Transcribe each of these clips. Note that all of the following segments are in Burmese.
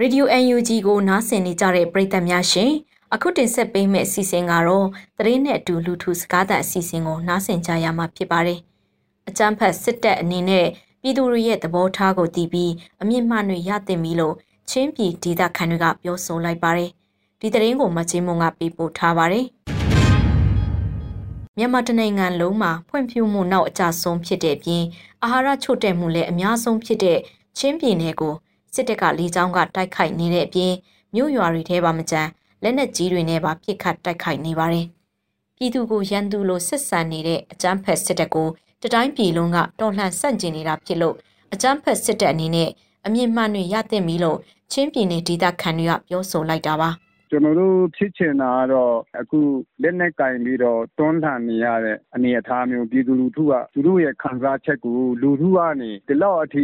ရေဒီယို UNG ကိုနားဆင်နေကြတဲ့ပရိသတ်များရှင်အခုတင်ဆက်ပေးမယ့်အစီအစဉ်ကတော့သတင်းနဲ့အတူလူထုစကားသံအစီအစဉ်ကိုနားဆင်ကြရမှာဖြစ်ပါတယ်။အကြမ်းဖက်စစ်တပ်အနေနဲ့ပြည်သူတွေရဲ့သဘောထားကိုတည်ပြီးအမြင့်မှန်တွေရတင်ပြီးလို့ချင်းပြည်ဒေသခံတွေကပြောဆိုလိုက်ပါတယ်။ဒီသတင်းကိုမချင်းမုံကပေးပို့ထားပါတယ်။မြန်မာတနိုင်ငံလုံးမှာဖွံ့ဖြိုးမှုနောက်အကျဆုံးဖြစ်တဲ့ပြင်အာဟာရချို့တဲ့မှုလည်းအများဆုံးဖြစ်တဲ့ချင်းပြည်နယ်ကို စစ်တပ်ကလေကြောင်းကတိုက်ခိုက်နေတဲ့အပြင်မြို့ရွာတွေထဲပါမကြမ်းလက်နက်ကြီးတွေနဲ့ပါပစ်ခတ်တိုက်ခိုက်နေပါတယ်။ပြည်သူကိုရန်သူလိုဆက်ဆံနေတဲ့အကြမ်းဖက်စစ်တပ်ကိုတတိုင်းပြည်လုံးကတော်လှန်ဆန့်ကျင်နေတာဖြစ်လို့အကြမ်းဖက်စစ်တပ်အနေနဲ့အမြင့်မှန်တွေရသင့်ပြီလို့ချင်းပြည်နယ်ဒေသခံတွေကပြောဆိုလိုက်တာပါ။ ကျွန်တော်တို့ဖြစ်ချင်တာကတော့ အခုလက်နက်ကင်ပြီးတော့ တွန်းလှန်နေရတဲ့ အနေအထားမျိုး ပြည်သူလူထုက သူတို့ရဲ့ခံစားချက်ကို လူထုကနေ ဒီလောက်အထိ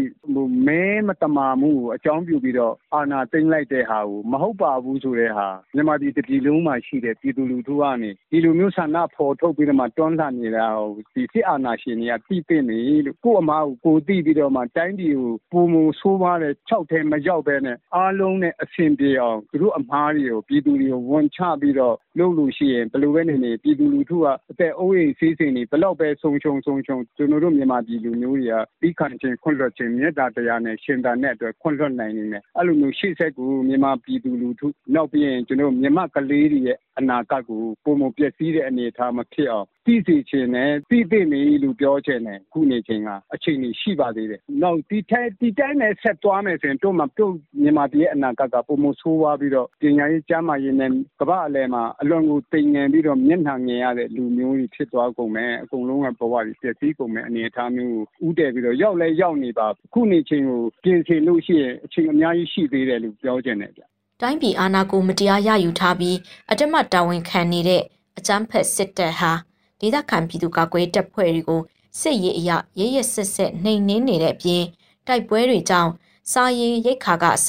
မဲမတမာမှုကို အကြောင်းပြုပြီးတော့ အာဏာသိမ်းလိုက်တဲ့ဟာကို မဟုတ်ပါဘူးဆိုတဲ့ဟာ မြန်မာပြည်တစ်ပြည်လုံးမှာရှိတဲ့ ပြည်သူလူထုကနေ ဒီလိုမျိုးဆန္ဒဖော်ထုတ်ပြီးတော့မှ တွန်းလှန်နေတာကို ဒီစစ်အာဏာရှင်တွေက သိသိနေလို့ ကို့အမားကို ကိုသိပြီးတော့မှ တိုင်းပြည်ကိုပုံမဆိုးပါတဲ့၆ထဲမရောက်ပဲနဲ့ အားလုံးနဲ့အဆင်ပြေအောင် သူတို့အမားတွေကိုပြည်သူတွေကိုဝန်ချပြီးတော့လုပ်လို့ရှိရင်ဘယ်လိုပဲနေနေပြည်သူလူထုကအသက်အိုးအိမ်စီးစိမ်တွေဘလောက်ပဲဆုံးရှုံးဆုံးရှုံးကျွန်တော်တို့မြန်မာပြည်လူမျိုးတွေကပြီးခံခြင်းခွင့်လွှတ်ခြင်းမေတ္တာတရားနဲ့ရှင်သာနဲ့အတွက်ခွင့်လွှတ်နိုင်နေတယ်အဲ့လိုမျိုးရှေ့ဆက်ကိုမြန်မာပြည်သူလူထုနောက်ပြီးရင်ကျွန်တော်မြန်မာကလေးတွေရဲ့အနာဂတ်ကိုပုံမပျက်စီးတဲ့အနေအထားမဖြစ်အောင်သိစေချင်တယ်သိသိနေလို့ပြောချင်တယ်ခုနေချင်းကအချိန်ကြီးရှိပါသေးတယ်နောက်ဒီထိုင်ဒီတိုင်းနဲ့ဆက်သွားမယ်ဆိုရင်တို့မှတို့မြန်မာပြည်ရဲ့အနာဂတ်ကပုံမဆိုးွားပြီးတော့ပညာရေးကျမ်းမာရေးနဲ့ကမ္ဘာအလယ်မှာအလွန်ကိုတိမ်ငင်ပြီးတော့မျက်နှာငင်ရတဲ့လူမျိုးတွေဖြစ်သွားကုန်မယ်အကုန်လုံးကဘဝကြီးပျက်စီးကုန်မယ်အနေအထားမျိုးကိုဥတည်ပြီးတော့ရောက်လဲရောက်နေပါခုနေချင်းကိုပြင်ဆင်လို့ရှိရင်အချိန်အများကြီးရှိသေးတယ်လို့ပြောချင်တယ်ဗျ တိုင်းပြည်အာဏာကိုမတရားရယူထားပြီးအတမတ်တာဝန်ခံနေတဲ့အကြမ်းဖက်စစ်တပ်ဟာဒေသခံပြည်သူကကွယ်တပ်ဖွဲ့တွေကိုစစ်ရေးအရရဲရဲဆက်ဆက်နှိမ်နင်းနေတဲ့အပြင်တိုက်ပွဲတွေကြောင့်စာရေးရိတ်ခါကအစ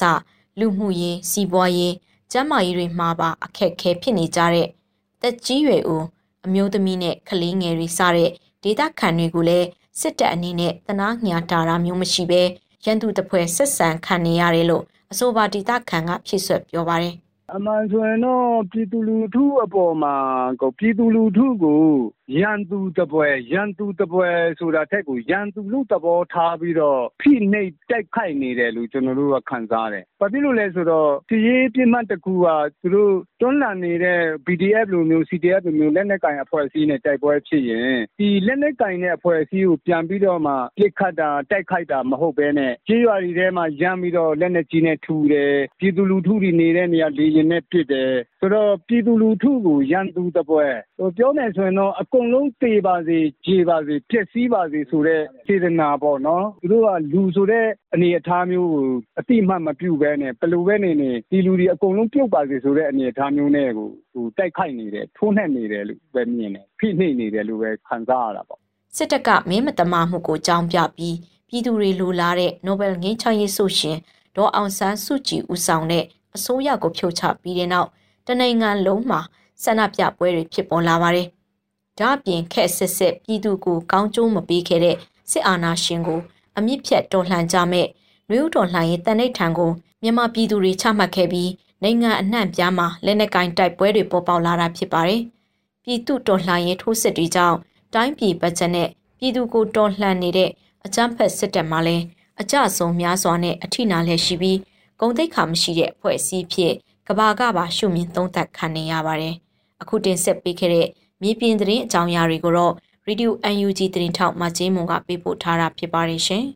လူမှုရေးစီးပွားရေးကျန်းမာရေးတွေမှာပါအခက်ခဲဖြစ်နေကြတဲ့တက်ကြီးရွယ်ဦးအမျိုးသမီးနဲ့ကလေးငယ်တွေစတဲ့ဒေသခံတွေကိုလည်းစစ်တပ်အနေနဲ့တနာညာတာတာမျိုးမရှိဘဲရန်သူတပွဲဆက်ဆံခံနေရတယ်လို့အဆိုပါဒေသခံကဖြစ်ဆွပြောပါတယ်အမှန်ဆိုရင်တော့ပြည်သူလူထုအပေါ်မှာပြည်သူလူထုကိုရန်သူတပွဲရန်သူတပွဲဆိုတာထက်ကိုရန်သူလို့သဘောထားပြီးတော့ဖိနှိပ်တိုက်ခိုက်နေတယ်လို့ကျွန်တော်တို့ကခံစားရတယ်။ဘာဖြစ်လို့လဲဆိုတော့စီရေးပြစ်မှတ်တစ်ခုကသူတို့ တွန်းလှန်နေတဲ့ BDF လိုမျိုး CDF လိုမျိုး လက်နက်ကင်အဖွဲ့အစည်းနဲ့ တိုက်ပွဲဖြစ်ရင် ဒီလက်နက်ကင်တဲ့ အဖွဲ့အစည်းကို ပြန်ပြီးတော့မှပြစ်ခတ်တာ တိုက်ခိုက်တာ မဟုတ်ဘဲနဲ့ကြေးရွာတွေထဲမှာ ရမ်းပြီးတော့ လက်နက်ကြီးနဲ့ထူတယ် ပြည်သူလူထုတွေနေတဲ့နေရာ လေရင်နဲ့ ပစ်တယ် ဆိုတော့ ပြည်သူလူထုကို ရန်သူတပွဲပြောမယ်ဆိုရင်တော့ကုန်လုံး သေပါစေကြေပါစေ ပျက်စီးပါစေဆိုတဲ့ စေတနာပေါ့နော် သူတို့က လူဆိုတဲ့ အနေအထားမျိုးကိုအတိမတ်မပြုတ်ပဲနဲ့ ဘယ်လိုပဲနေနေ ဒီလူတွေ အကုန်လုံး ပြုတ်ပါစေဆိုတဲ့ အနေအထားမျိုးနဲ့ကိုဟိုတိုက်ခိုက်နေတယ်ထိုးနှက်နေတယ်လို့ပဲမြင်တယ်ဖိနှိပ်နေတယ်လို့ပဲခံစားရတာပေါ့စစ်တပ်ကမင်းမတမာမှုကိုကြောင်းပြပြီးပြည်သူတွေလိုလားတဲ့ Nobel ငြိမ်းချမ်းရေးဆုရှင်ဒေါ်အောင်ဆန်းစုကြည်ဦးဆောင်တဲ့အစိုးရကိုဖြုတ်ချပြီးတဲ့နောက်တနိုင်ငံလုံးမှာဆန္ဒပြပွဲတွေဖြစ်ပေါ်လာပါတယ်။ဒါ့အပြင်ခက်စစ်စစ်ပြည်သူကိုကောင်းကျိုးမပေးခဲ့တဲ့စစ်အာဏာရှင်ကိုအမြင့်ဖြတ်တော်လှန်ကြမဲ့နှွေးတော်လှန်ရေးတန်ဋိဌာန်ကိုမြန်မာပြည်သူတွေချမှတ်ခဲ့ပြီး နိုင်ငံအနှံ့ပြားမှာလက်နက်ကင်တိုက်ပွဲတွေပေါ်ပေါက်လာတာဖြစ်ပါတယ်။ပြည်သူတော်လှန်ရေးထိုးစစ်တွေကြောင့်တိုင်းပြည်ပတ်ချက်နဲ့ပြည်သူကိုတော်လှန်နေတဲ့အကြမ်းဖက်စစ်တပ်မှလည်းအကြဆုံးများစွာနဲ့အထိနာလည်းရှိပြီးဂုံတိတ်ခါမရှိတဲ့အဖွဲ့အစည်းဖြစ်ကဘာကပါရှုမြင်သုံးသပ်ခံနေရပါတယ်။အခုတင်ဆက်ပေးခဲ့တဲ့မြေပြင်သတင်းအကြောင်းအရာတွေကိုတော့ Radio UNG သတင်းထောက်မကျင်းမွန်ကပေးပို့ထားတာဖြစ်ပါတယ်ရှင်။